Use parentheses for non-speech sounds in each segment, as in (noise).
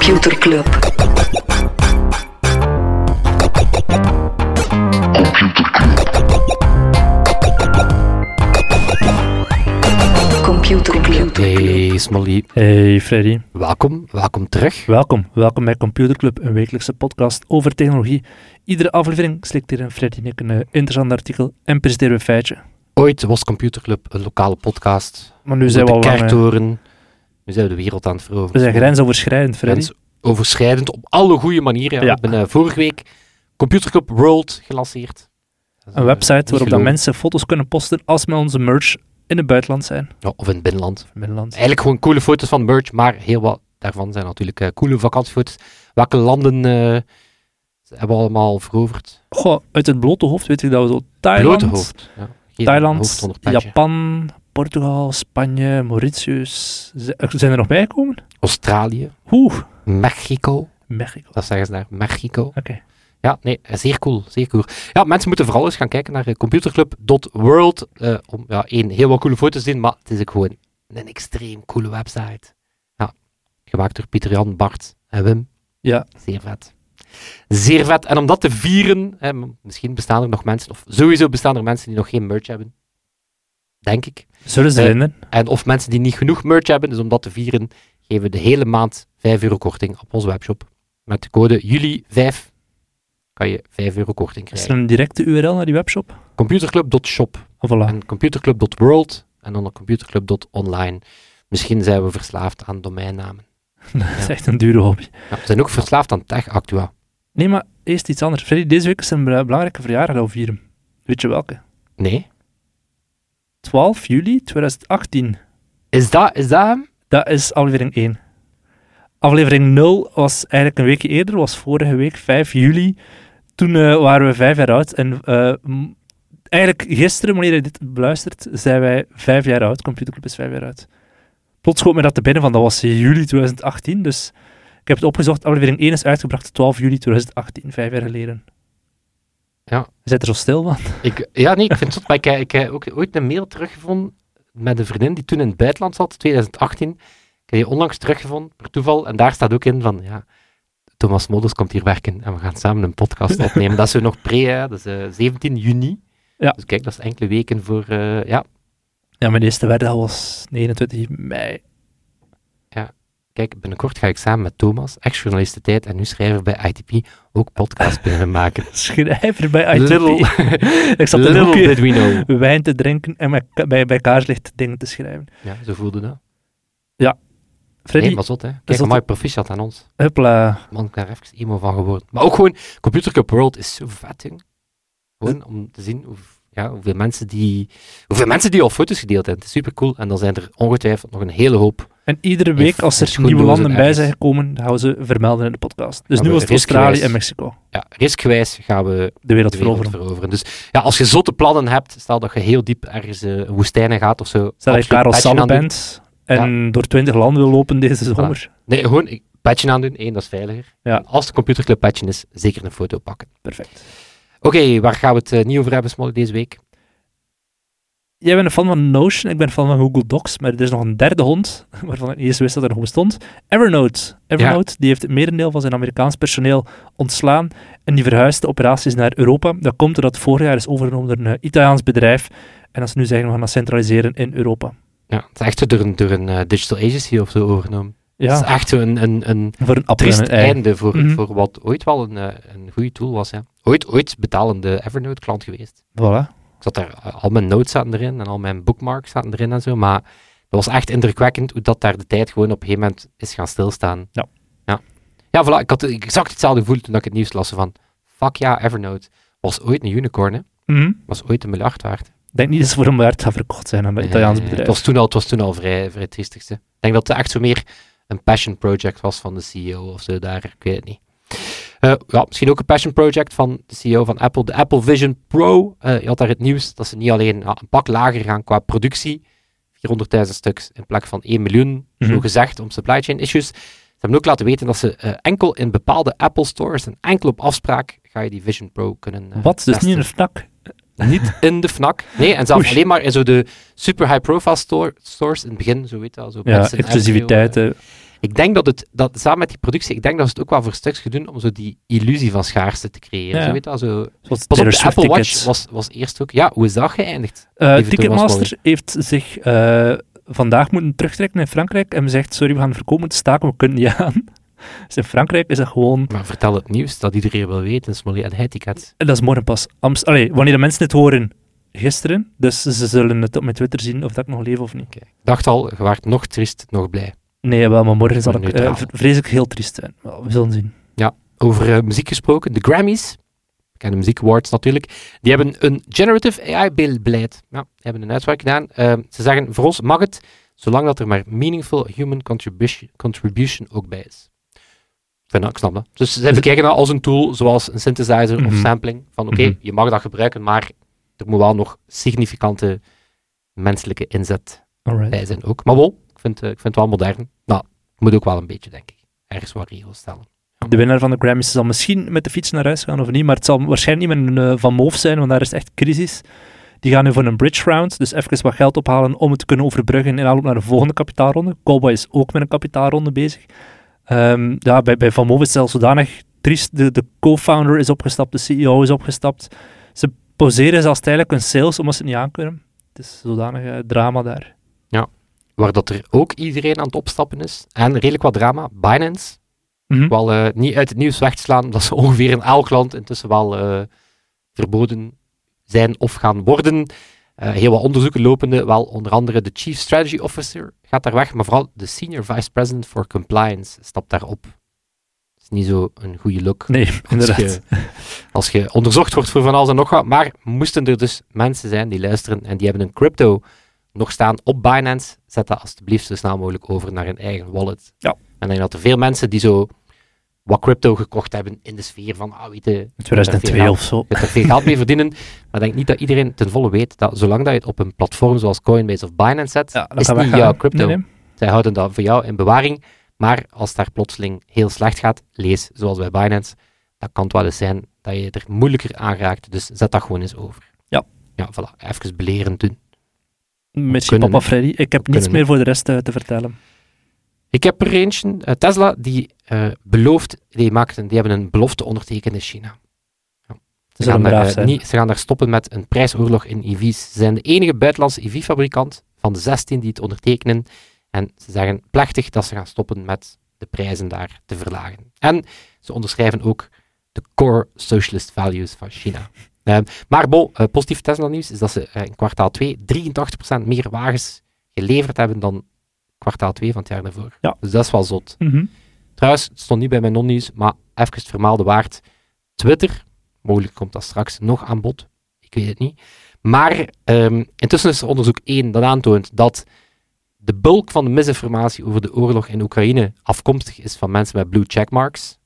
Computer Club. Computer Club. Hey Smolly, Hey Freddy, welkom, welkom terug. welkom. Welkom bij Computer Club, een wekelijkse podcast over technologie. Iedere aflevering slikt hier een Freddy en ik een eh, interessant artikel en presenteren we een feitje. Ooit was Computerclub een lokale podcast. Maar nu zijn we de al lang, eh, kerktoren. Nu zijn we de wereld aan het veroveren. we zijn grensoverschrijdend, Freddy. Grensoverschrijdend op alle goede manieren. Ja. Ja. We hebben eh, vorige week Computerclub World gelanceerd. Een eh, website waarop gelogen. mensen foto's kunnen posten als met onze merch in het buitenland zijn. Ja, of in het binnenland. Binnenland. Eigenlijk gewoon coole foto's van merch, maar heel wat daarvan zijn natuurlijk eh, coole vakantiefoto's. Welke landen hebben we allemaal veroverd? Goh, uit het blote hoofd weet ik dat we zo Thailand, hoofd. Ja. Thailand. Japan, Portugal, Spanje, Mauritius. Zijn er nog bijgekomen? Australië, Oeh, Mexico. Mexico. Dat zeggen ze daar, Mexico. Oké. Ja, nee, zeer cool, zeer cool. Ja, mensen moeten vooral eens gaan kijken naar eh, computerclub.world eh, om ja, één, heel wat coole foto's te zien, maar het is ook gewoon een extreem coole website. Ja, gemaakt door Pieter Jan, Bart en Wim. Ja, Zeer vet. Zeer vet. En om dat te vieren, misschien bestaan er nog mensen, of sowieso bestaan er mensen die nog geen merch hebben. Denk ik. zullen ze Eh, vinden? En of mensen die niet genoeg merch hebben, dus om dat te vieren, geven we de hele maand 5 euro korting op onze webshop. Met de code juli5 kan je 5 euro korting Is er krijgen. een directe URL naar die webshop? Computerclub.shop Oh, voilà. en computerclub.world en dan computerclub.online. Misschien zijn we verslaafd aan domeinnamen. (laughs) Dat is echt een dure hobby. Ja, we zijn ook verslaafd aan TechActua. Nee, maar eerst iets anders. Freddy, deze week is een bela- belangrijke verjaardag we vieren. Weet je welke? Nee? 12 juli 2018. Is dat, is dat hem? Dat is aflevering 1. Aflevering 0 was eigenlijk een weekje eerder, was vorige week 5 juli. Toen eh, waren we vijf jaar oud. En eh, eigenlijk gisteren, wanneer je dit beluistert, zijn wij vijf jaar oud. Computerclub is vijf jaar oud. Plots schoot me dat te binnen van, dat was juli 2018. Dus ik heb het opgezocht. Aflevering 1 is uitgebracht 12 juli 2018, vijf jaar geleden. Ja. Je zit er zo stil van. Ik, ja, nee, ik vind het maar ik, heb ook ooit een mail teruggevonden met een vriendin die toen in het buitenland zat, 2018. Ik heb die onlangs teruggevonden, per toeval, en daar staat ook in van, ja, Thomas Modus komt hier werken en we gaan samen een podcast (laughs) opnemen. dat is zo nog pre, hè, dat is eh, 17 juni. Ja. Dus kijk, dat is enkele weken voor, eh, ja, Ja, mijn eerste werkdag was 29 mei. Kijk, binnenkort ga ik samen met Thomas, ex-journalistentijd en nu schrijver bij ITP, ook podcast (laughs) beginnen maken. Schrijver bij ITP. Little, (laughs) ik zat een know. wijn te drinken en bij, bij kaarslicht dingen te schrijven. Ja, zo voelde dat. Freddy, Nee, maar zot, hè. Kijk, maar proficiat aan ons. hupla. Man, ik ben er even emo van geworden. Maar ook gewoon, Computer Club World is zo vet, jong. Gewoon om te zien hoe, ja, hoeveel, mensen die, hoeveel mensen die al foto's gedeeld hebben. Het is super cool. En dan zijn er ongetwijfeld nog een hele hoop. En iedere week, als er nieuwe landen bij zijn gekomen, gaan we ze vermelden in de podcast. Dus nu was het Australië en Mexico. Ja, riskgewijs gaan we De wereld de wereld veroveren. veroveren. Dus ja, als je zotte plannen hebt, stel dat je heel diep ergens eh, een woestijn in gaat of zo. Stel dat je Karel Sanne bent en door 20 landen wil lopen deze zomer. Nee, gewoon patchen aan doen. Eén, dat is veiliger. Ja. Als de Computer Club patchen is, zeker een foto pakken. Perfect. Oké, waar gaan we het eh, niet over hebben, Smolly, deze week? Jij bent een fan van Notion, ik ben een fan van Google Docs, maar er is nog een derde hond, (laughs) waarvan ik niet eens wist dat er nog bestond. Evernote. Evernote, die heeft het merendeel van zijn Amerikaans personeel ontslaan en die verhuist de operaties naar Europa. Dat komt doordat het vorig jaar is overgenomen door een eh, Italiaans bedrijf en dat ze nu zeggen we gaan dat centraliseren in Europa. Ja, het is echt door een, door een eh, digital agency of zo overgenomen. Het is echt zo een, een, een voor een triest einde voor, Mhm. voor wat ooit wel een, eh, een goede tool was. Ja. Ooit, ooit betalende Evernote-klant geweest. Voilà. Ik zat daar, eh, al mijn notes zaten erin en al mijn bookmarks zaten erin en zo, maar dat was echt indrukwekkend hoe dat daar de tijd gewoon op een gegeven moment is gaan stilstaan. Ja. Ja, ja voilà, ik had exact hetzelfde gevoel toen ik het nieuws las van, fuck ja, Evernote was ooit een unicorn, hè. Mhm. was ooit een miljard waard. Ik denk niet dat ze voor een miljard gaan verkocht zijn aan een Italiaans bedrijf. Het was toen al, het was toen al vrij, vrij triestigste. Ik denk dat het echt zo meer een passion project was van de CEO of zo daar, ik weet het niet. Eh, ja, misschien ook een passion project van de CEO van Apple, de Apple Vision Pro. Eh, je had daar het nieuws dat ze niet alleen een pak lager gaan qua productie, 400.000 stuks in plek van 1 miljoen, Mhm. zo gezegd, om supply chain issues. Ze hebben ook laten weten dat ze eh, enkel in bepaalde Apple stores en enkel op afspraak ga je die Vision Pro kunnen Wat? Dus testen. niet in een fnak? Niet in de FNAC. Nee, en zelfs alleen maar in zo de super high-profile store, stores in het begin, zo weet je wel. Zo Ja, mensen in exclusiviteit. MBO, eh. Ik denk dat het, dat, samen met die productie, ik denk dat ze het ook wel voor stuks doen om zo die illusie van schaarste te creëren. Ja. Zo weet je wel, zo... Zoals Pas op, de Apple Watch was, was eerst ook... Ja, hoe is dat geëindigd? Even Ticketmaster heeft zich eh, vandaag moeten terugtrekken in Frankrijk en zegt, sorry, we gaan verkopen te staken, we kunnen niet aan. Dus in Frankrijk is dat gewoon... Maar vertel het nieuws, dat iedereen wil weten. Smolly en. En dat is morgen pas. Amst Allee, wanneer de mensen dit horen, gisteren. Dus ze zullen het op mijn Twitter zien of dat ik nog leef of niet. Ik dacht al, je waart nog triest, nog blij. Nee, wel, maar morgen zal ik eh, neutraal. v- vrees ik heel triest zijn. Wel, we zullen zien. Over eh, muziek gesproken, de Grammys, bekende muziek awards natuurlijk, die hebben een generative AI-beleid. Ja, die hebben een uitspraak gedaan. Eh, ze zeggen, voor ons mag het, zolang dat er maar meaningful human contribution, contribution ook bij is. Vind dat, ik snap dat. Dus ze bekijken dat als een tool, zoals een synthesizer of Mhm. sampling. Van oké, Mhm. je mag dat gebruiken, maar er moet wel nog significante menselijke inzet Alright. bij zijn ook. Maar wel, ik vind, eh, ik vind het wel modern. Nou, moet ook wel een beetje, denk ik. Ergens wat regels stellen. De winnaar van de Grammys zal misschien met de fiets naar huis gaan of niet, maar het zal waarschijnlijk niet met een eh, Van Moof zijn, want daar is echt crisis. Die gaan nu voor een bridge round, dus even wat geld ophalen om het te kunnen overbruggen in aanloop naar de volgende kapitaalronde. Cowboy is ook met een kapitaalronde bezig. Ehm, ja, bij, bij Van Moof is zelfs zodanig triest. De, de co-founder is opgestapt, de CEO is opgestapt. Ze poseren zelfs tijdelijk hun sales omdat ze het niet aankunnen. Het is zodanig eh, drama daar. Waar dat er ook iedereen aan het opstappen is. En redelijk wat drama. Binance. Mhm. Wel eh, niet uit het nieuws weg te slaan. (laughs) Dat ze ongeveer in elk land intussen wel eh, verboden zijn of gaan worden. Eh, heel wat onderzoeken lopende. Wel onder andere de Chief Strategy Officer gaat daar weg. Maar vooral de Senior Vice President for Compliance stapt daarop. Dat is niet zo een goede look. Nee, Als inderdaad. je, (laughs) als je onderzocht wordt voor van alles en nog wat. Maar moesten er dus mensen zijn die luisteren en die hebben een crypto nog staan op Binance, zet dat alsjeblieft zo snel mogelijk over naar hun eigen wallet. Ja. En ik denk dat er veel mensen die zo wat crypto gekocht hebben in de sfeer van, ah, weet je, je In 2002 of zo. er veel geld mee verdienen. Maar ik denk niet dat iedereen ten volle weet dat zolang dat je het op een platform zoals Coinbase of Binance zet, Ja, dat is niet jouw crypto. Nee, nee. Zij houden dat voor jou in bewaring. Maar als daar plotseling heel slecht gaat, lees zoals bij Binance, dan kan het wel eens zijn dat je er moeilijker aan raakt. Dus zet dat gewoon eens over. Ja. Ja, voilà. Even belerend doen. Kunnen, papa. Freddy. Ik heb niets meer voor de rest eh, te vertellen. Ik heb er eentje, eh, Tesla, die eh, belooft, die, maakt een, die hebben een belofte ondertekend in China. Ja. Ze, gaan daar, eh, niet, ze gaan daar stoppen met een prijsoorlog in EV's. Ze zijn de enige buitenlandse EV-fabrikant van de 16 die het ondertekenen. En ze zeggen plechtig dat ze gaan stoppen met de prijzen daar te verlagen. En ze onderschrijven ook de core socialist values van China. Eh, maar bon, eh, positief Tesla-nieuws is dat ze in kwartaal 2 83% meer wagens geleverd hebben dan kwartaal 2 van het jaar daarvoor. Ja. Dus dat is wel zot. Mhm. Trouwens, het stond niet bij mijn non-nieuws, maar even het vermaalde waard. Twitter, mogelijk komt dat straks nog aan bod. Ik weet het niet. Maar ehm, intussen is er onderzoek 1 dat aantoont dat de bulk van de misinformatie over de oorlog in Oekraïne afkomstig is van mensen met blue checkmarks.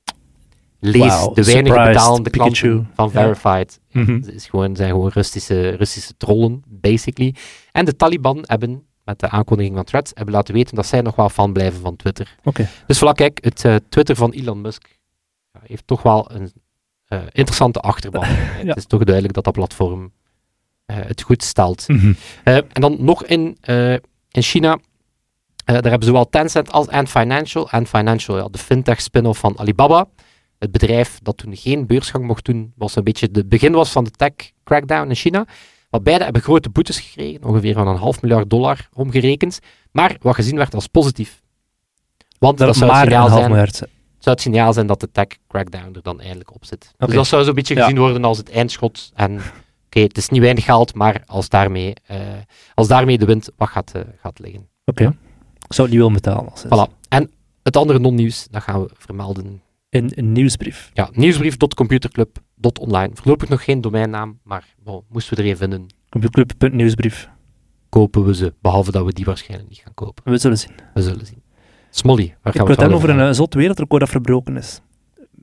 Lees de weinig surprised, betalende Pikachu. klanten van Ja. Verified. Mhm. Het is gewoon, zijn gewoon Russische, Russische trollen, basically. En de Taliban hebben, met de aankondiging van Threads, hebben laten weten dat zij nog wel fan blijven van Twitter. Oké. Dus voilà, kijk, het eh, Twitter van Elon Musk ja, heeft toch wel een eh, interessante achterban. (laughs) Het is toch duidelijk dat dat platform eh, het goed stelt. Mhm. En dan nog in, in China, daar hebben zowel Tencent als Ant Financial. Ant Financial, ja, de fintech spin-off van Alibaba. Het bedrijf dat toen geen beursgang mocht doen, was een beetje het begin was van de tech crackdown in China. Beide hebben grote boetes gekregen, ongeveer van een half miljard dollar omgerekend. Maar wat gezien werd als positief. Want dat, Dat zou het signaal zijn zou het signaal zijn dat de tech crackdown er dan eindelijk op zit. Dus dat zou zo'n beetje Ja. gezien worden als het eindschot. En oké, het is niet weinig geld, maar als daarmee, eh, als daarmee de wind wat gaat, eh, gaat liggen. Oké. Ik zou het niet willen betalen. Als. Voilà. En het andere non-nieuws, dat gaan we vermelden. In een nieuwsbrief. Ja, nieuwsbrief.computerclub.online. Voorlopig nog geen domeinnaam, maar bon, moesten we er een vinden, Computerclub.nieuwsbrief. kopen we ze. Behalve dat we die waarschijnlijk niet gaan kopen. We zullen zien. We zullen zien. Smolly, waar Ik gaan we wil het wel over een hebben? zot wereldrecord dat verbroken is.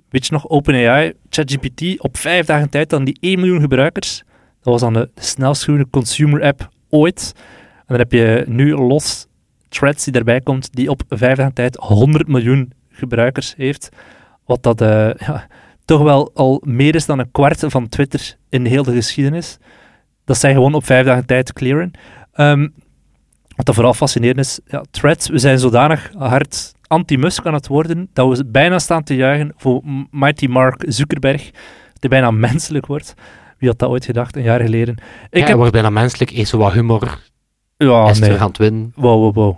Weet je nog, OpenAI, ChatGPT, op vijf dagen tijd dan die 1 miljoen gebruikers. Dat was dan de, de snelst groeiende consumer app ooit. En dan heb je nu los Threads die daarbij komt, die op vijf dagen tijd 100 miljoen gebruikers heeft. Wat dat eh, ja, toch wel al meer is dan een kwart van Twitter in heel de geschiedenis. Dat zij gewoon op vijf dagen tijd clearen. Ehm, wat dat vooral fascinerend is, ja, Threads, we zijn zodanig hard anti-Musk aan het worden, dat we bijna staan te juichen voor Mighty Mark Zuckerberg, die bijna (laughs) menselijk wordt. Wie had dat ooit gedacht, een jaar geleden? Ik ja, heb... wordt bijna menselijk, is zo wat humor, Ja, is nee. terug aan het winnen. Wow, wow, wow.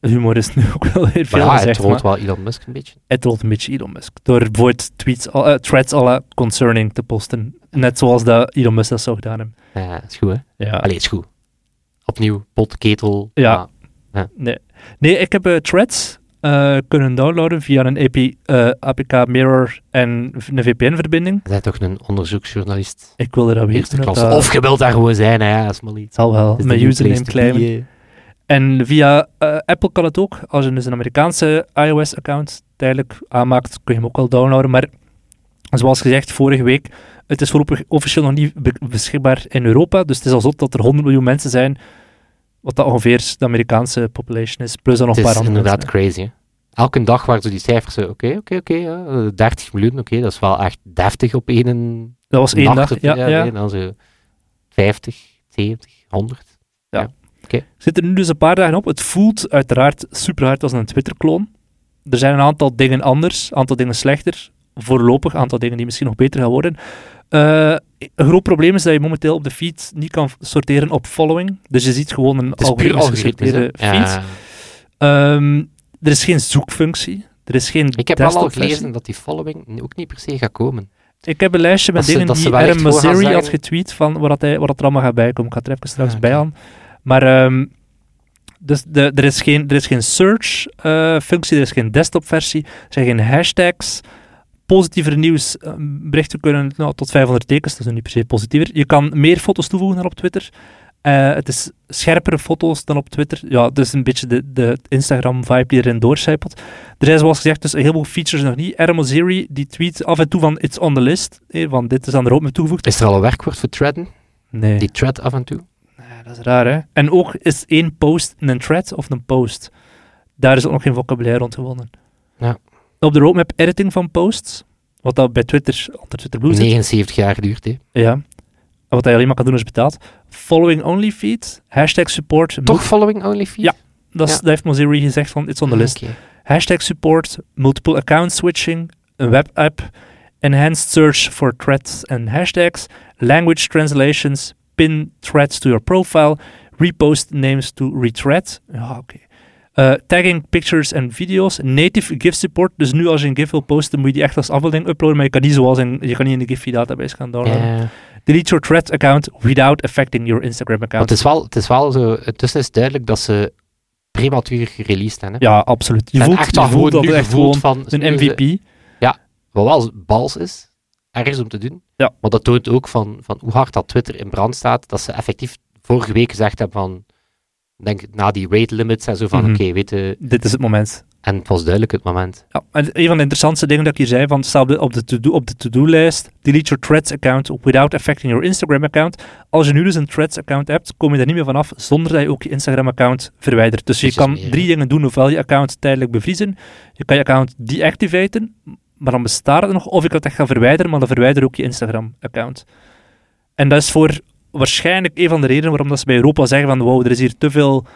Humor is nu ook wel weer Maar veel ja, gezegd, troont maar wel Elon Musk een beetje. het trolt een beetje Elon Musk. Door bijvoorbeeld tweets, eh, threads alle concerning te posten. Net zoals dat Elon Musk dat zou gedaan hebben. Ja, is goed, hè? Ja. Allee, is goed. Opnieuw, pot, ketel. Ja. maar- Nee. nee, ik heb eh, threads eh, kunnen downloaden via een AP, eh, APK Mirror en een VPN-verbinding. Bent toch een onderzoeksjournalist. Ik wilde dat weten. Of je wilt daar gewoon zijn, hè, ja, is maar. Het zal wel, Het mijn username claimen. Eh. En via eh, Apple kan het ook. Als je dus een Amerikaanse iOS-account tijdelijk aanmaakt, kun je hem ook wel downloaden. Maar zoals gezegd, vorige week, het is voorlopig officieel nog niet be- beschikbaar in Europa. Dus het is al zo dat er 100 miljoen mensen zijn, wat dat ongeveer de Amerikaanse population is. Plus dan nog Het een is paar andere inderdaad mensen. crazy. Hè? Elke dag waren zo die cijfers zo, oké, oké, oké, ja, eh, 30 miljoen, oké, dat is wel echt deftig op één Dat was één nacht. dag. of- Ja, ja. nee, dan zo 50, 70, 100. Zit er nu dus een paar dagen op. Het voelt uiteraard super hard als een Twitter-kloon. Er zijn een aantal dingen anders, een aantal dingen slechter. Voorlopig, een aantal dingen die misschien nog beter gaan worden. Eh, een groot probleem is dat je momenteel op de feed niet kan sorteren op following. Dus je ziet gewoon een hè. gesorteerde feed. Ja. Ehm, er is geen zoekfunctie. Er is geen Ik heb wel al gelezen dat die following ook niet per se gaat komen. Ik heb een lijstje met ze- dingen die gaan Mosseri had getweet van wat, dat hij, wat er allemaal gaat bijkomen. Ik ga er even straks Ah, bij oké. aan. Maar ehm, dus de, er, is geen, er is geen search-functie, er is geen desktop-versie, er zijn geen hashtags. Positiever nieuws, eh, berichten kunnen nou, tot 500 tekens, dat is niet per se positiever. Je kan meer foto's toevoegen dan op Twitter. Eh, het is scherpere foto's dan op Twitter. Ja, is een beetje de, de Instagram-vibe die erin doorcijpelt. Er zijn zoals gezegd dus een heleboel features nog niet. Adam Oziri die tweet af en toe van it's on the list, eh, van dit is aan de roadmap toegevoegd. Is er al een werkwoord voor threaden? Nee. Die thread af en toe? Dat is raar, hè? En ook is één post een thread of een post. Daar is ook nog geen vocabulaire rond gewonnen. Ja. Op de roadmap editing van posts, wat dat bij Twitter, onder Twitter Blue zit, 79 jaar duurt, hè. ja. En wat je alleen maar kan doen is betaald. Following only feed, hashtag support. Toch following only feed? Ja, Dat, is, Ja. dat heeft Mozilla gezegd van, it's on the Ah, list. Hashtag support, multiple account switching, een webapp, enhanced search for threads and hashtags, language translations, pin threads to your profile, repost names to rethread. Ja, oké. Eh, tagging pictures en video's, native GIF support. Dus nu als je een GIF wil posten, moet je die echt als afbeelding uploaden, maar je kan niet zoals in, je kan niet in de Giphy database gaan downloaden. Ja. Delete your thread account without affecting your Instagram Want account. het is wel, het is wel zo, intussen is het duidelijk dat ze prematuur gereleased hebben. Ja, absoluut. Je En voelt, echt je wel voelt dat nu het echt gewoon van een MVP. Wat wel bals is, ergens om te doen. Ja. Maar dat toont ook van, van hoe hard dat Twitter in brand staat. Dat ze effectief vorige week gezegd hebben van, ik denk na die rate limits en zo van, Mhm. oké, weet je, Dit is het moment. en het was duidelijk het moment. Ja, en een van de interessantste dingen dat ik hier zei, van sta op de, op de to-do op de to-do-lijst, delete your Threads account without affecting your Instagram account. Als je nu dus een Threads account hebt, kom je daar niet meer vanaf zonder dat je ook je Instagram account verwijdert. Dus je kan meer, drie dingen doen, ofwel je account tijdelijk bevriezen, je kan je account deactivaten, maar dan bestaat het nog, of kan het echt gaan verwijderen, maar dan verwijder ook je Instagram account. En dat is voor waarschijnlijk een van de redenen waarom dat ze bij Europa zeggen van wow, er is hier te veel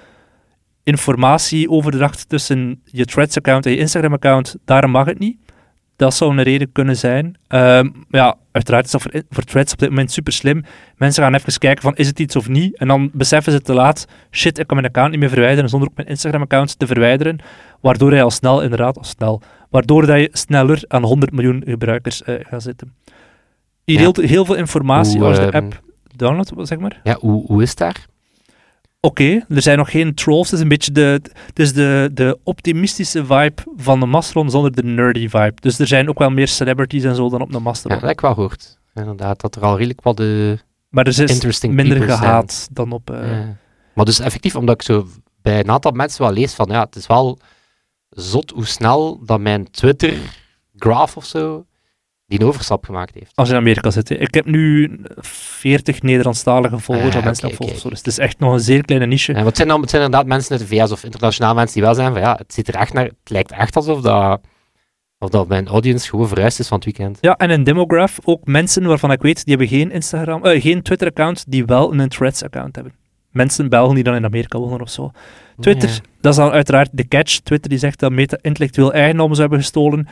informatieoverdracht tussen je Threads-account en je Instagram-account, daarom mag het niet. Dat zou een reden kunnen zijn. Ehm, ja, uiteraard is dat voor, voor Threads op dit moment super slim. Mensen gaan even kijken van, is het iets of niet? En dan beseffen ze te laat, shit, ik kan mijn account niet meer verwijderen, zonder ook mijn Instagram-account te verwijderen. Waardoor hij al snel, inderdaad, al snel, waardoor dat je sneller aan 100 miljoen gebruikers eh, gaat zitten. Hier Ja. heel, heel veel informatie Hoe, als de ehm, app downloadt, zeg maar. Ja, hoe, hoe is daar? Oké, er zijn nog geen trolls. Het is een beetje de, het is de, de optimistische vibe van de Mastodon zonder de nerdy vibe. Dus er zijn ook wel meer celebrities en zo dan op de Ja, Mastodon. dat heb ik wel gehoord. Inderdaad, dat er al redelijk wat de maar er is minder zijn. gehaat dan op... eh, Ja. Maar dus effectief, omdat ik zo bij een aantal mensen wel lees van, ja, het is wel zot hoe snel dat mijn Twitter-graph of zo die een overstap gemaakt heeft. Als je in Amerika zit. hè. Ik heb nu 40 Nederlandstalige volgers Ah, volgen. oké. Dus het is echt nog een zeer kleine niche. Ja, want het zijn, dan, het zijn inderdaad mensen uit de VS of internationaal mensen die wel zijn van, ja, het, ziet er echt naar, het lijkt echt alsof dat, of dat mijn audience gewoon verhuisd is van het weekend. Ja, en een demograph, ook mensen waarvan ik weet, die hebben geen Instagram, eh, geen Twitter-account, die wel een Threads-account hebben. Mensen, Belgen die dan in Amerika wonen of zo. Twitter, Ja. dat is dan uiteraard de catch. Twitter die zegt dat Meta intellectueel eigendom zou hebben gestolen.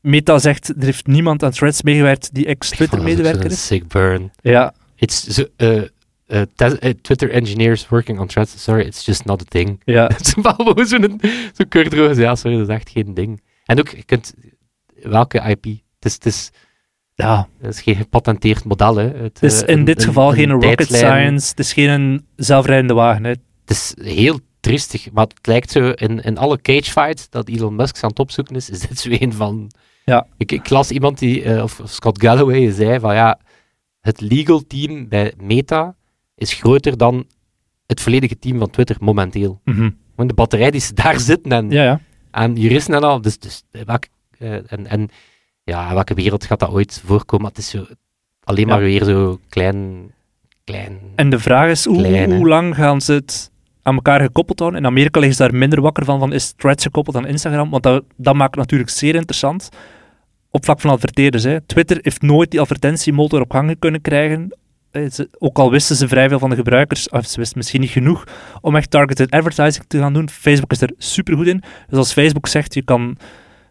Meta zegt, er heeft niemand aan threads meegewerkt die ex-Twitter-medewerker is. sick burn. Ja, It's eh, eh, eh, Twitter engineers working on threads. Sorry, it's just not a thing. ja. (laughs) Zo'n zo keurdroog. Ja, sorry, dat is echt geen ding. En ook, je kunt... Welke IP? Het is, het is, ja. het is geen gepatenteerd model, hè. Het, Het is in een- dit geval een geen rocket science. Het is geen zelfrijdende wagen. Hè. Het is heel triestig, maar het lijkt zo in, in alle cagefights dat Elon Musk aan het opzoeken is, is dit zo een van... Ja. Ik, ik las iemand die, eh, of Scott Galloway, zei van ja, het legal team bij Meta is groter dan het volledige team van Twitter momenteel. Mhm. Gewoon de batterij die ze daar (laughs) zitten en Ja, ja. aan juristen en al. Dus, dus welke, eh, en, en ja, welke wereld gaat dat ooit voorkomen? Het is zo alleen Ja. maar weer zo klein... klein En de vraag is, hoe, Klein, hoe lang gaan ze het aan elkaar gekoppeld houden? In Amerika liggen ze daar minder wakker van, van is Threads gekoppeld aan Instagram? Want dat, dat maakt het natuurlijk zeer interessant. Op vlak van adverteerders. Hè. Twitter heeft nooit die advertentiemotor op gang kunnen krijgen. Eh, Ook al wisten ze vrij veel van de gebruikers, of ze wisten misschien niet genoeg om echt targeted advertising te gaan doen. Facebook is er supergoed in. Dus als Facebook zegt, je kan,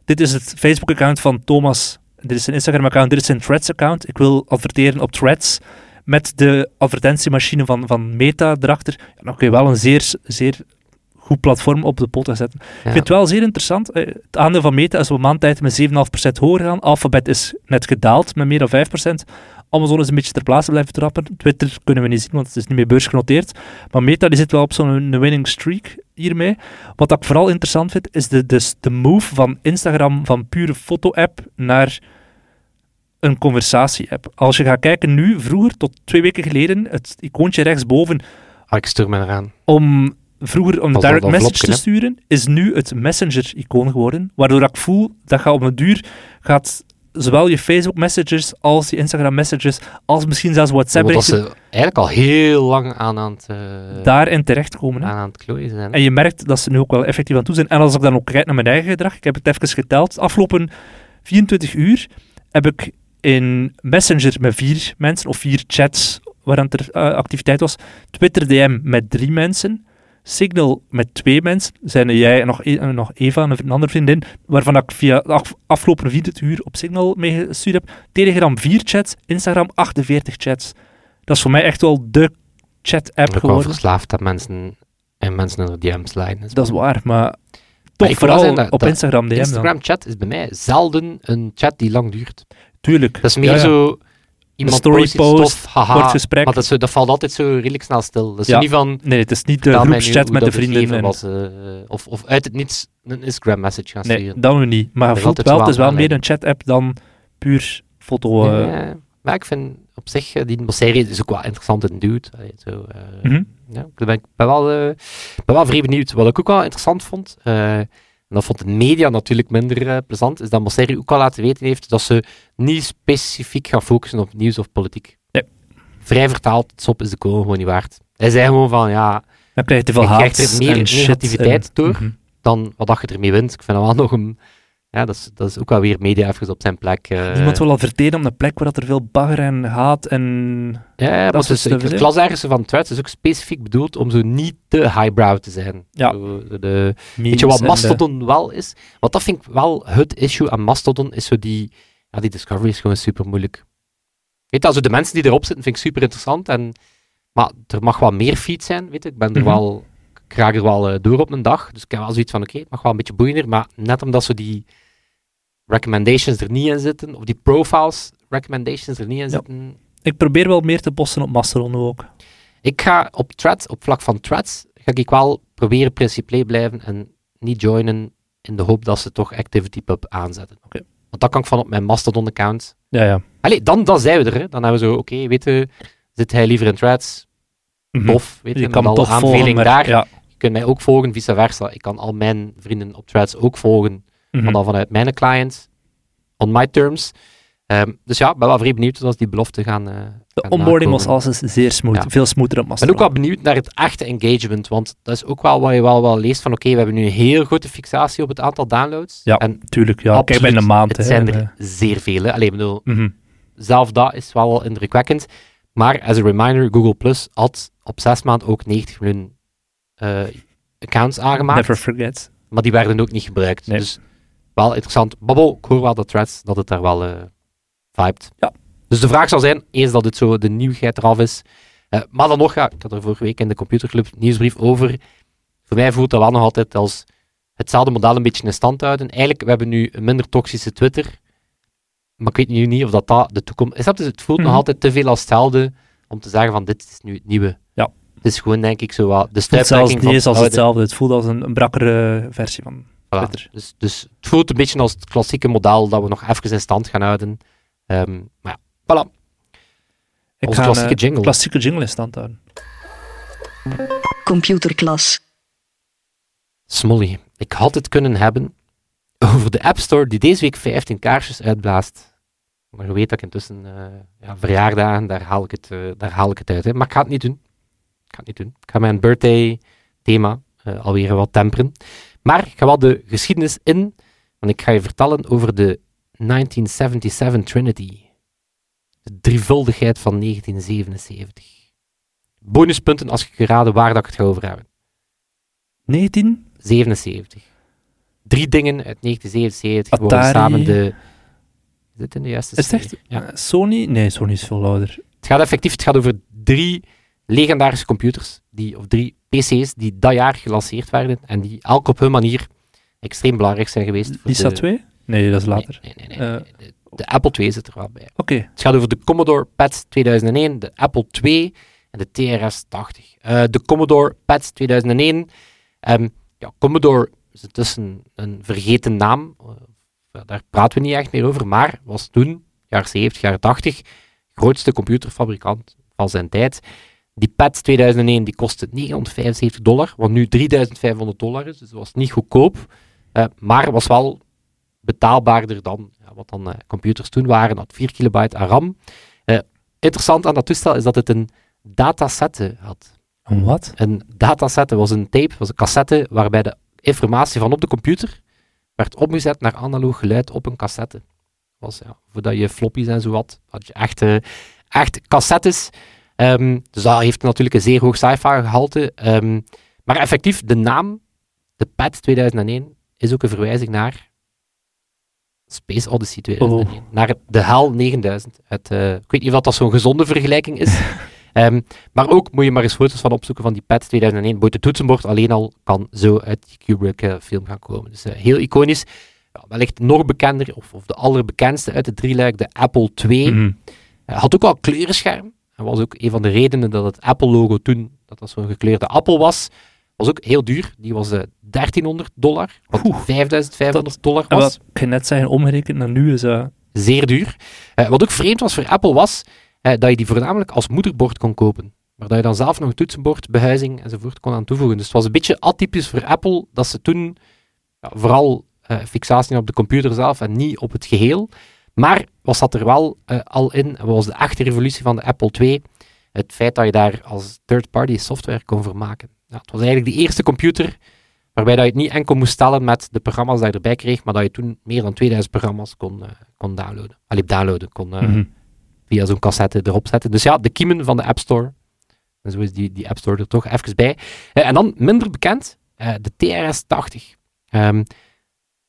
dit is het Facebook-account van Thomas, dit is zijn Instagram-account, dit is zijn Threads-account. Ik wil adverteren op Threads met de advertentiemachine van, van Meta erachter. Dan kun je wel een zeer, zeer goed platform op de poten zetten. Ik vind het wel zeer interessant. Eh, Het aandeel van Meta is op een maand tijd met 7,5% hoger gaan. Alphabet is net gedaald met meer dan 5%. Amazon is een beetje ter plaatse blijven trappen. Twitter kunnen we niet zien, want het is niet meer beursgenoteerd. Maar Meta die zit wel op zo'n winning streak hiermee. Wat ik vooral interessant vind, is de, de, de move van Instagram van pure foto-app naar een conversatie-app. Als je gaat kijken nu, vroeger, tot twee weken geleden, het icoontje rechtsboven Ah, ik stuur me eraan. om vroeger om de dat direct dat message te hè? sturen, is nu het messenger-icoon geworden. Waardoor ik voel dat je op een duur gaat zowel je Facebook messages als je Instagram messages, als misschien zelfs WhatsApp Omdat berichten, ze eigenlijk al heel lang aan, aan, het, eh, daarin terechtkomen. aan, aan het klooien zijn. En je merkt dat ze nu ook wel effectief aan toe zijn. En als ik dan ook kijk naar mijn eigen gedrag, ik heb het even geteld. Afgelopen 24 uur heb ik in Messenger met vier mensen, of vier chats waar er eh, activiteit was. Twitter DM met drie mensen. Signal met twee mensen. Zijn jij en nog, e- en nog Eva, een, andere vriendin, waarvan ik via de af- afgelopen 24 uur op Signal mee gestuurd heb. Telegram vier chats, Instagram 48 chats. Dat is voor mij echt wel de chat-app Ik ben geworden. verslaafd dat mensen en mensen de DM's lijnen. Dat is waar, maar toch vooral dat- op dat Instagram DM dan. Instagram chat is bij mij zelden een chat die lang duurt. Tuurlijk. Dat is meer Ja, zo iemand story post stof, haha, kort gesprek. maar dat, zo, dat valt altijd zo redelijk snel stil. Dat is Ja. niet van Nee, het is niet de groepschat met de dat vrienden. En, was, eh, of, of uit het niets een Instagram message gaan nee, sturen. dat nu niet. Maar is voelt wel, het is wel meer een chat-app dan puur foto. eh, Ja, maar ik vind op zich, eh, die serie is ook wel interessant en. Allee, zo, mhm. ja, ik ben, ik ben, wel, ben wel vrij benieuwd. Wat ik ook wel interessant vond, en dat vond de media natuurlijk minder eh, plezant, is dat Mosseri ook al laten weten heeft dat ze niet specifiek gaan focussen op nieuws of politiek. Nee. Vrij vertaald, sop is de kool gewoon niet waard. Hij zei gewoon van, ja, Dan krijg je te veel haat krijgt er meer negativiteit en- door. Mhm. dan wat je ermee wint. Ik vind dat wel nog een... Ja, dat is, dat is ook wel weer media even op zijn plek. eh. Niemand wil adverteren op een plek waar dat er veel bagger en haat en... Ja, ja, maar Dat het is is, ik, de- ik las ergens van Threads, is ook specifiek bedoeld om zo niet te highbrow te zijn. Ja. Zo, de, weet je wat de- Mastodon wel is? Want dat vind ik wel het issue aan Mastodon, is zo die... Ja, die discovery is gewoon super moeilijk. Weet je, also de mensen die erop zitten vind ik super interessant, en, maar er mag wel meer feed zijn, weet je. Ik ben er Mhm. wel... Ik raak er wel eh, door op een dag, dus ik heb wel zoiets van, oké, het mag wel een beetje boeiender, maar net omdat zo die recommendations er niet in zitten, of die profiles recommendations er niet in Ja. zitten, Ik probeer wel meer te posten op Mastodon ook. ik ga op threads, op vlak van threads, ga ik wel proberen principieel blijven en niet joinen in de hoop dat ze toch ActivityPub aanzetten. Oké. Want dat kan ik van op mijn Mastodon-account. Ja, ja. Allee, dan, dan zijn we er. Hè. Dan hebben we zo, oké, weet je, zit hij liever in threads? Mhm. Tof, weet je, kan alle toch volgen, maar... daar. Ja. Je kunt mij ook volgen, vice versa. Ik kan al mijn vrienden op threads ook volgen, Mhm. maar dan vanuit mijn client, on my terms. Ehm, dus ja, ik ben wel vrij benieuwd als die beloften gaan... eh, De gaan onboarding was alles zeer smooth. Ja. Veel smoother op Ik ben ook wel benieuwd naar het echte engagement, want dat is ook wel wat je wel, wel leest van oké, we hebben nu een heel grote fixatie op het aantal downloads. Ja, en Tuurlijk, ja. Kijk, absoluut, een maand. het hè, zijn er zeer vele. Alleen, bedoel, eh, mhm. zelf dat is wel indrukwekkend. Maar as a reminder, Google Plus had op zes maanden ook 90 miljoen eh, accounts aangemaakt. Never forget. Maar die werden ook niet gebruikt. Nee. Dus wel interessant. Babbel, ik hoor wel de threads dat het daar wel vibet. Ja. Dus de vraag zal zijn, eens dat het zo de nieuwigheid eraf is. Eh, maar dan nog, ja, ik had er vorige week in de Computerclub nieuwsbrief over. Voor mij voelt dat wel nog altijd als hetzelfde model een beetje in stand houden. Eigenlijk, we hebben nu een minder toxische Twitter. Maar ik weet nu niet of dat, dat de toekomst is. Dat dus het voelt Mhm. nog altijd te veel als hetzelfde om te zeggen van dit is nu het nieuwe. Ja. Het is gewoon, denk ik, zo wat de Het voelt zelfs niet eens als hetzelfde. Het voelt als een, een brakkere versie van Voilà. Dus, dus het voelt een beetje als het klassieke model dat we nog even in stand gaan houden. Ehm, maar ja, voilà. Ik Onze ga een klassieke eh, jingle. klassieke jingle in stand houden. Computerklas. Smolly, ik had het kunnen hebben over de App Store die deze week 15 kaarsjes uitblaast. Maar je weet dat ik intussen eh, ja, verjaardagen, daar haal ik het, eh, daar haal ik het uit. Hè. Maar ik ga het niet doen. Ik ga het niet doen. Ik ga mijn birthday thema eh, alweer wat temperen. Maar ik ga wel de geschiedenis in, want ik ga je vertellen over de 1977 Trinity. De drievuldigheid van 1977. Bonuspunten als je geraden waar dat ik het ga over hebben. 19? 77. Drie dingen uit 1977 worden samen de... Is dit in de juiste Is het echt? Ja. Eh, Sony? Nee, Sony is veel ouder. Het gaat effectief het gaat over drie legendarische computers, die, of drie PC's, die dat jaar gelanceerd werden en die elk op hun manier extreem belangrijk zijn geweest. voor Lisa de... 2? Nee, dat is later. Nee, nee, nee. nee, Eh. nee. De, de Apple II zit er wel bij. Oké. Het gaat over de Commodore PET 2001, de Apple II en de TRS-80. Eh, de Commodore PET 2001. ehm, ja, Commodore is intussen een vergeten naam. Eh, daar praten we niet echt meer over, maar was toen, jaar 70, jaar 80, grootste computerfabrikant van zijn tijd. Die PET 2001 die kostte 975 dollar, wat nu 3500 dollar is, dus dat was niet goedkoop. eh, maar was wel betaalbaarder dan ja, wat dan eh, computers toen waren. Had 4 kilobyte aan RAM. Eh, interessant aan dat toestel is dat het een datasette had. Een wat? Een datasette was een tape, was een cassette, waarbij de informatie van op de computer werd omgezet naar analoog geluid op een cassette. Was, ja, voordat je floppies en zo had, had je echt, eh, echt cassettes. Ehm, dus dat heeft natuurlijk een zeer hoog sci-fi gehalte. Ehm, maar effectief, de naam, de PET 2001, is ook een verwijzing naar Space Odyssey 2001. Naar de HAL 9000. Uit, eh, ik weet niet of dat zo'n gezonde vergelijking is. (laughs) Ehm, maar ook moet je maar eens foto's van opzoeken van die PET 2001. Boeit het toetsenbord alleen al kan zo uit die Kubrick-film gaan komen. Dus eh, heel iconisch. Ja, wellicht nog bekender, of, of de allerbekendste uit de drieluik, de Apple II. Mhm. Had ook al kleurenscherm. Dat was ook een van de redenen dat het Apple-logo toen, dat dat zo'n gekleurde appel was, was ook heel duur. Die was eh 1300 dollar, wat Oeh, 5500 dollar was. wat ik ging net zeggen, omgerekend naar nu is dat... Zeer duur. Eh, wat ook vreemd was voor Apple was eh, dat je die voornamelijk als moederbord kon kopen. Maar dat je dan zelf nog een toetsenbord, behuizing enzovoort kon aan toevoegen. Dus het was een beetje atypisch voor Apple dat ze toen ja, vooral eh, fixatie op de computer zelf en niet op het geheel. Maar was dat er wel eh, al in, was de echte revolutie van de Apple II, het feit dat je daar als third-party software kon vermaken. Ja, het was eigenlijk de eerste computer waarbij dat je het niet enkel moest stellen met de programma's die je erbij kreeg, maar dat je toen meer dan 2000 programma's kon, eh, kon downloaden. Allee, downloaden, kon eh, Mhm. via zo'n cassette erop zetten. Dus ja, de kiemen van de App Store. En zo is die, die App Store er toch even bij. En dan minder bekend, de TRS-80. Ehm,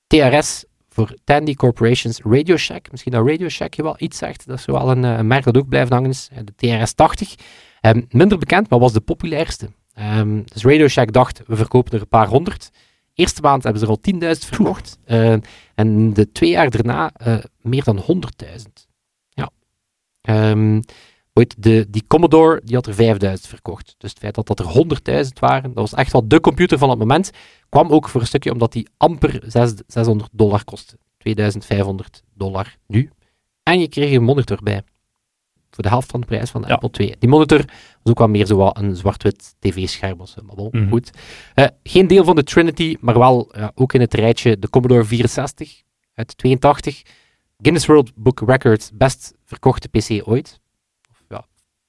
TRS voor Tandy Corporation's Radio Shack. Misschien dat Radio Shack je wel iets zegt. Dat is wel een, eh, een merk dat ook blijft hangen is. de TRS-80. Ehm, minder bekend, maar was de populairste. Ehm, dus Radio Shack dacht, we verkopen er een paar honderd. Eerste maand hebben ze er al 10.000 verkocht. Eh, en de twee jaar daarna eh, meer dan 100.000. Ja. Ehm, ooit de, die Commodore die had er 5000 verkocht. Dus het feit dat dat er 100.000 waren, dat was echt wel de computer van het moment. Kwam ook voor een stukje omdat die amper 6, 600 dollar kostte. 2500 dollar nu. En je kreeg een monitor bij. Voor de helft van de prijs van de Ja. Apple II. Die monitor was ook wel meer zo een zwart-wit tv-scherm. of zo, Maar bon, Mhm. goed. Eh, geen deel van de Trinity, maar wel ook in het rijtje de Commodore 64 uit 82. Guinness World Book Records, best verkochte PC ooit.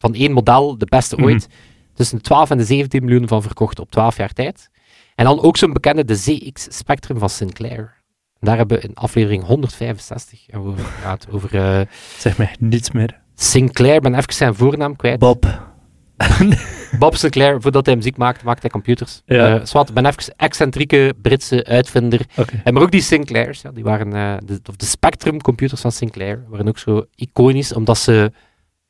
Van één model, de beste Mhm. ooit. Tussen de 12 en de 17 miljoen van verkocht op 12 jaar tijd. En dan ook zo'n bekende, de ZX Spectrum van Sinclair. Daar hebben we in aflevering 165 en over gaat over eh, Zeg mij niets meer. Sinclair. Ben even zijn voornaam kwijt. Bob. (laughs) Bob Sinclair, voordat hij muziek maakte, maakte hij computers. Ja. Ik ben even excentrieke Britse uitvinder. En maar ook die Sinclairs, ja, die waren, eh, de, of de Spectrum computers van Sinclair, waren ook zo iconisch, omdat ze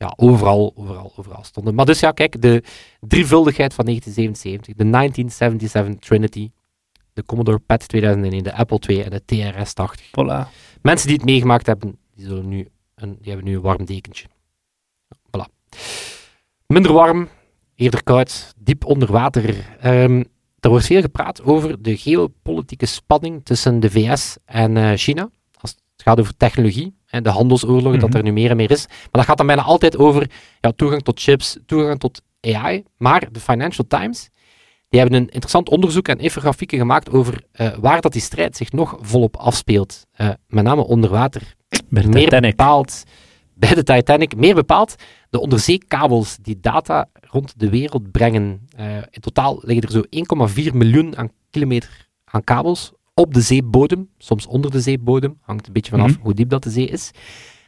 ja, overal, overal, overal stonden. Maar dus ja, kijk, de drievuldigheid van 1977, de 1977 Trinity, de Commodore PET 2001, de Apple II en de TRS-80. Voilà. Mensen die het meegemaakt hebben, die, zullen nu een, die hebben nu een warm dekentje. Voilà. Minder warm, eerder koud, diep onder water. Ehm, er wordt veel gepraat over de geopolitieke spanning tussen de VS en eh, China. Het gaat over technologie en de handelsoorlog, dat Mhm. er nu meer en meer is. Maar dat gaat dan bijna altijd over ja, toegang tot chips, toegang tot AI. Maar de Financial Times die hebben een interessant onderzoek en infografieken gemaakt over eh, waar dat die strijd zich nog volop afspeelt. Eh, met name onder water. Bij de meer Titanic. bepaald bij de Titanic, meer bepaald de onderzeekabels die data rond de wereld brengen. Eh, in totaal liggen er zo 1,4 miljoen aan kilometer aan kabels op de zeebodem, soms onder de zeebodem, hangt een beetje vanaf Mhm. hoe diep dat de zee is.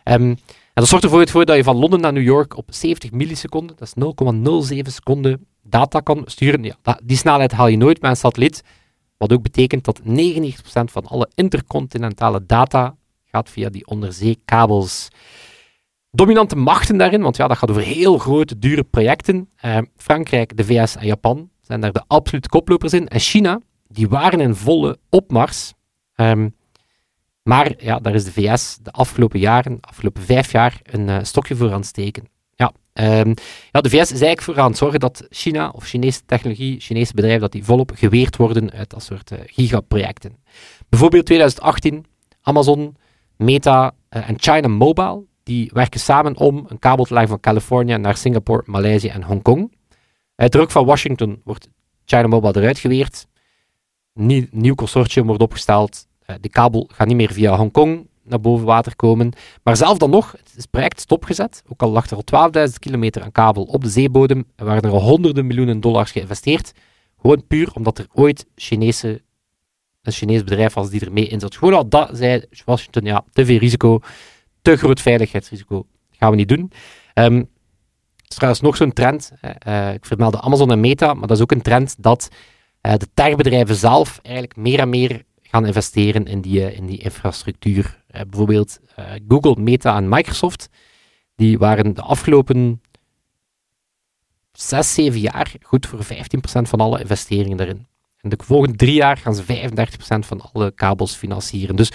Ehm, en dat zorgt ervoor voor dat je van Londen naar New York op 70 milliseconden, dat is 0,07 seconden, data kan sturen. Ja, die snelheid haal je nooit met een satelliet, wat ook betekent dat 99% van alle intercontinentale data gaat via die onderzeekabels. Dominante machten daarin, want ja, dat gaat over heel grote, dure projecten. Eh, Frankrijk, de VS en Japan zijn daar de absolute koplopers in. En China, die waren in volle opmars. Ehm, maar ja, daar is de VS de afgelopen jaren, de afgelopen vijf jaar, een eh, stokje voor aan het steken. Ja, ehm, ja, de VS is eigenlijk voor aan het zorgen dat China of Chinese technologie, Chinese bedrijven, dat die volop geweerd worden uit dat soort eh, gigaprojecten. Bijvoorbeeld 2018, Amazon, Meta eh, en China Mobile, die werken samen om een kabel te van Californië naar Singapore, Maleisië en Hongkong. Uit druk van Washington wordt China Mobile eruit geweerd. Nieuw, nieuw consortium wordt opgesteld. Eh, de kabel gaat niet meer via Hongkong naar boven water komen. Maar zelf dan nog, het is project stopgezet. Ook al lag er al 12.000 kilometer aan kabel op de zeebodem en waren er al honderden miljoenen dollars geïnvesteerd. Gewoon puur omdat er ooit Chinese, een Chinees bedrijf was die ermee in zat. Gewoon al dat zei Washington, ja, te veel risico, te groot veiligheidsrisico, gaan we niet doen. Ehm, er is trouwens nog zo'n trend, eh, ik vermeldde Amazon en Meta, maar dat is ook een trend dat de techbedrijven zelf eigenlijk meer en meer gaan investeren in die, eh, in die infrastructuur. Eh, bijvoorbeeld eh, Google, Meta en Microsoft, die waren de afgelopen zes, zeven jaar goed voor 15% van alle investeringen daarin. En de volgende drie jaar gaan ze 35% van alle kabels financieren. Dus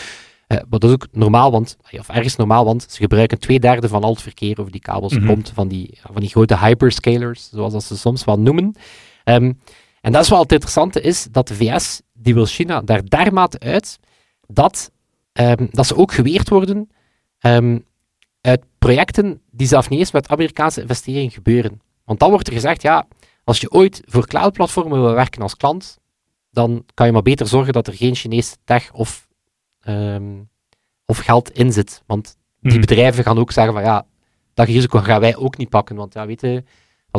eh, maar dat is ook normaal, want, of ergens normaal, want ze gebruiken twee derde van al het verkeer over die kabels Mhm. komt van die, van die grote hyperscalers, zoals dat ze soms wel noemen. Ehm, en dat is wel het interessante, is dat de VS, die wil China daar dermate uit, dat, ehm, dat ze ook geweerd worden ehm, uit projecten die zelf niet eens met Amerikaanse investeringen gebeuren. Want dan wordt er gezegd, ja, als je ooit voor cloudplatformen wil werken als klant, dan kan je maar beter zorgen dat er geen Chinese tech of, ehm, of geld in zit. Want die Mhm. bedrijven gaan ook zeggen van ja, dat risico gaan wij ook niet pakken. Want ja, weet je,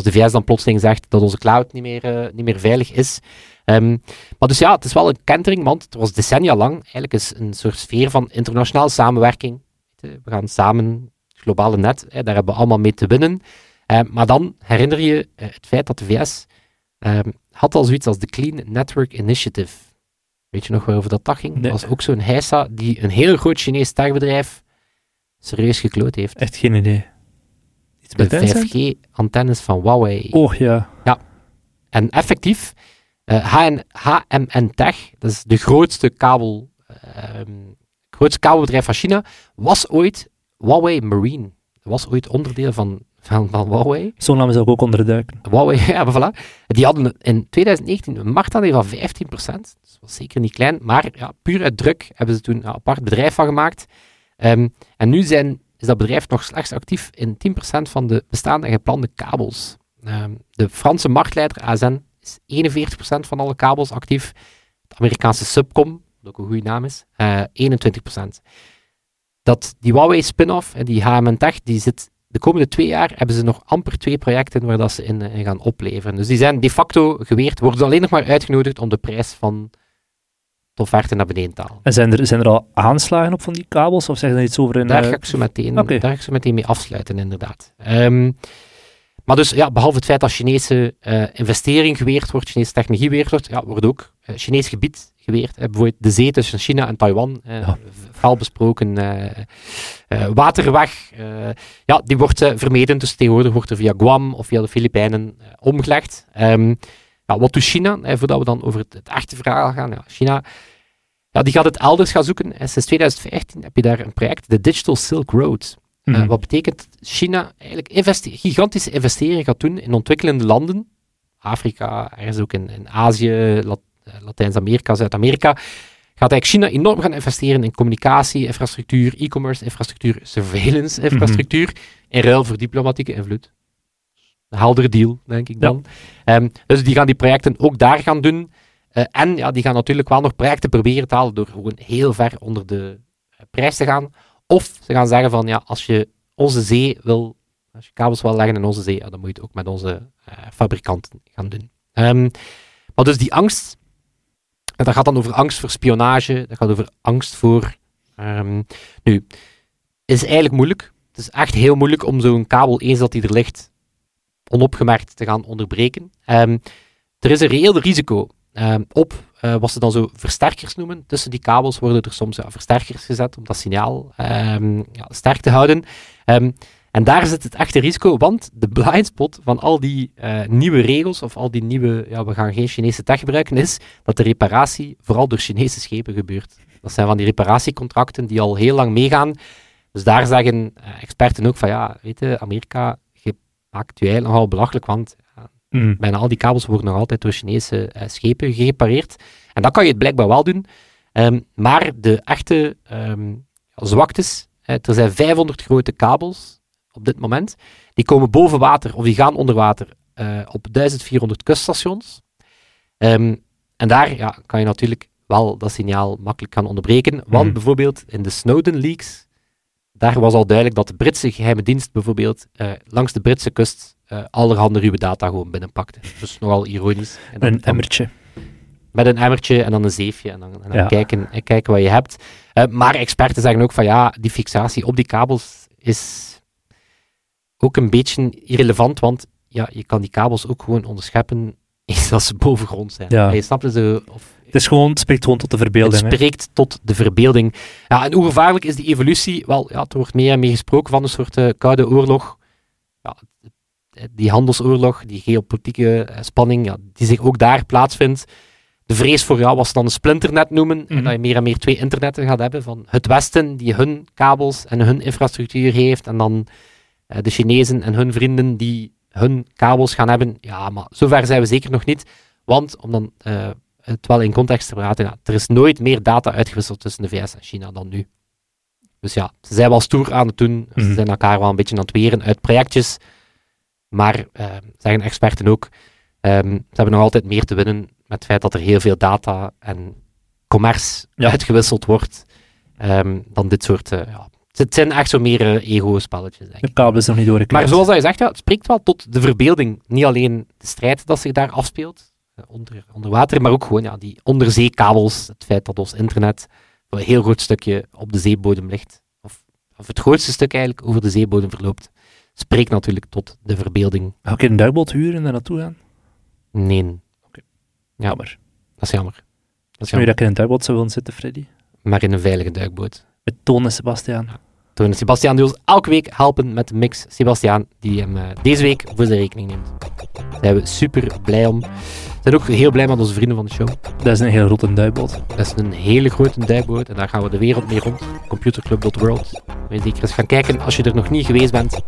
als de VS dan plotseling zegt dat onze cloud niet meer, eh, niet meer veilig is. Ehm, maar dus ja, het is wel een kentering, want het was decennia lang eigenlijk is een soort sfeer van internationale samenwerking. We gaan samen, het globale net, hè, daar hebben we allemaal mee te winnen. Eh, maar dan herinner je eh, het feit dat de VS ehm, had al zoiets als de Clean Network Initiative. Weet je nog waarover dat, dat ging? Nee. Dat was ook zo'n heisa die een heel groot Chinees techbedrijf serieus gekloot heeft. Echt geen idee. Iets met De Tencent? 5G-antennes van Huawei. Oh ja. En effectief, eh, HN, HMN Tech, dat is de grootste kabel, ehm, grootste kabelbedrijf van China, was ooit Huawei Marine. Dat was ooit onderdeel van, van, van Huawei. Naam zou ik ook onderduiken. Huawei, (laughs) ja, maar voilà. Die hadden in 2019 een marktaandeel van 15%. Dat was zeker niet klein, maar ja, puur uit druk hebben ze toen een apart bedrijf van gemaakt. Ehm, en nu zijn, is dat bedrijf nog slechts actief in 10% van de bestaande en geplande kabels. Ehm, de Franse marktleider ASN is 41% van alle kabels actief. Het Amerikaanse Subcom, wat ook een goede naam is, eh 21%. Dat, die Huawei spin-off, en die HMN Tech, die zit de komende twee jaar hebben ze nog amper twee projecten waar dat ze in, eh, in gaan opleveren. Dus die zijn de facto geweerd, worden alleen nog maar uitgenodigd om de prijs van de offerte naar beneden te halen. En zijn er, zijn er al aanslagen op van die kabels? Of zeggen ze iets over een... Daar eh, ga ik zo meteen, daar ga ik zo meteen mee afsluiten, inderdaad. Ehm, maar dus, ja, behalve het feit dat Chinese uh, investering geweerd wordt, Chinese technologie geweerd wordt, ja, wordt ook uh, Chinees gebied geweerd. bijvoorbeeld de zee tussen China en Taiwan, ja. fel besproken waterweg, ja, die wordt vermeden. Dus tegenwoordig wordt er via Guam of via de Filipijnen omgelegd. Um, ja, wat doet China? voordat we dan over het, het echte verhaal gaan. Ja, China ja, die gaat het elders gaan zoeken. En sinds 2015 heb je daar een project, de Digital Silk Road. Mm wat betekent China eigenlijk investe gigantische investeringen gaat doen in ontwikkelende landen. Afrika, ergens ook in, in Azië, Lat eh, Latijns-Amerika, Zuid-Amerika. Gaat eigenlijk China enorm gaan investeren in communicatie, infrastructuur, e-commerce, infrastructuur, surveillance, infrastructuur, mm in ruil voor diplomatieke invloed. Een heldere deal, denk ik dan. Ehm, dus die gaan die projecten ook daar gaan doen. Uh, en ja, die gaan natuurlijk wel nog projecten proberen te halen door gewoon heel ver onder de prijs te gaan. Of ze gaan zeggen van, ja, als je onze zee wil, als je kabels wil leggen in onze zee, ja, dan moet je het ook met onze uh, fabrikanten gaan doen. Um, maar dus die angst, dat gaat dan over angst voor spionage, dat gaat over angst voor... Um, nu, is eigenlijk moeilijk. Het is echt heel moeilijk om zo'n kabel, eens dat die er ligt, onopgemerkt te gaan onderbreken. Um, er is een reëel risico op uh, wat ze dan zo versterkers noemen. Tussen die kabels worden er soms ja, versterkers gezet om dat signaal um, ja, sterk te houden. En daar zit het echte risico, want de blindspot van al die uh, nieuwe regels of al die nieuwe, ja, we gaan geen Chinese tech gebruiken, is dat de reparatie vooral door Chinese schepen gebeurt. Dat zijn van die reparatiecontracten die al heel lang meegaan. Dus daar zeggen experten ook van ja, weet je, Amerika eigenlijk nogal belachelijk, want Mm. Bijna al die kabels worden nog altijd door Chinese uh, schepen gerepareerd. En dat kan je het blijkbaar wel doen. Um, maar de echte um, zwaktes, er zijn 500 grote kabels op dit moment, die komen boven water of die gaan onder water uh, op 1400 kuststations. Um, en daar ja, kan je natuurlijk wel dat signaal makkelijk gaan onderbreken. Want mm. bijvoorbeeld in de Snowden leaks, daar was al duidelijk dat de Britse geheime dienst bijvoorbeeld langs de Britse kust uh, allerhande ruwe data gewoon binnenpakte. Dus nogal ironisch. En een emmertje. Met een emmertje en dan een zeefje en dan, en dan kijken, en kijken wat je hebt. Uh, maar experten zeggen ook van ja, die fixatie op die kabels is ook een beetje irrelevant, want ja, je kan die kabels ook gewoon onderscheppen als ze bovengrond zijn. Ja. Je snapt ze, of, het, is gewoon, het spreekt gewoon tot de verbeelding. Het spreekt tot de verbeelding. Ja, en hoe gevaarlijk is die evolutie? Wel, ja, er wordt meer en meer gesproken van een soort uh, koude oorlog. Ja, die handelsoorlog, die geopolitieke eh, spanning, ja, die zich ook daar plaatsvindt. De vrees voor jou was dan een splinternet noemen, en mhm. dat je meer en meer twee internetten gaat hebben, van het Westen die hun kabels en hun infrastructuur heeft, en dan uh, de Chinezen en hun vrienden die hun kabels gaan hebben. Ja, maar zover zijn we zeker nog niet, want om dan uh, het wel in context te praten, ja, er is nooit meer data uitgewisseld tussen de VS en China dan nu. Dus ja, ze zijn wel stoer aan het doen, ze mhm. zijn elkaar wel een beetje aan het weren uit projectjes maar, uh, zeggen experten ook, um, ze hebben nog altijd meer te winnen met het feit dat er heel veel data en commerce uitgewisseld wordt um, dan dit soort... Uh, ja. Het zijn echt zo meer uh, ego-spelletjes. De kabel is nog niet doorgekleed. Maar zoals je zegt, ja, het spreekt wel tot de verbeelding. Niet alleen de strijd dat zich daar afspeelt, onder, onder water, maar ook gewoon ja, die onderzeekabels. Het feit dat ons internet voor een heel groot stukje op de zeebodem ligt. Of, of het grootste stuk eigenlijk over de zeebodem verloopt spreekt natuurlijk tot de verbeelding. Ga ik een duikboot huren en daar naartoe gaan? Nee. Oké. Okay. Jammer. Dat is jammer. Dat is jammer. dat ik in een duikboot zou willen zitten, Freddy? Maar in een veilige duikboot. Met Toon en Sebastiaan. Ja. Toon en Sebastiaan die ons elke week helpen met de mix. Sebastiaan, die hem uh, deze week voor zijn rekening neemt. Daar zijn we super blij om zijn ook heel blij met onze vrienden van de show. Dat is een hele grote duikboot. Dat is een hele grote duikboot en daar gaan we de wereld mee rond. Computerclub.world. Wil je zeker eens gaan kijken als je er nog niet geweest bent.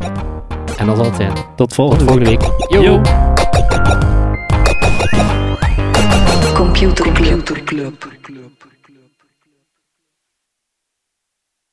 En dat zal het zijn. Tot volgende, Tot volgende week. Yo. Yo. Computerclub.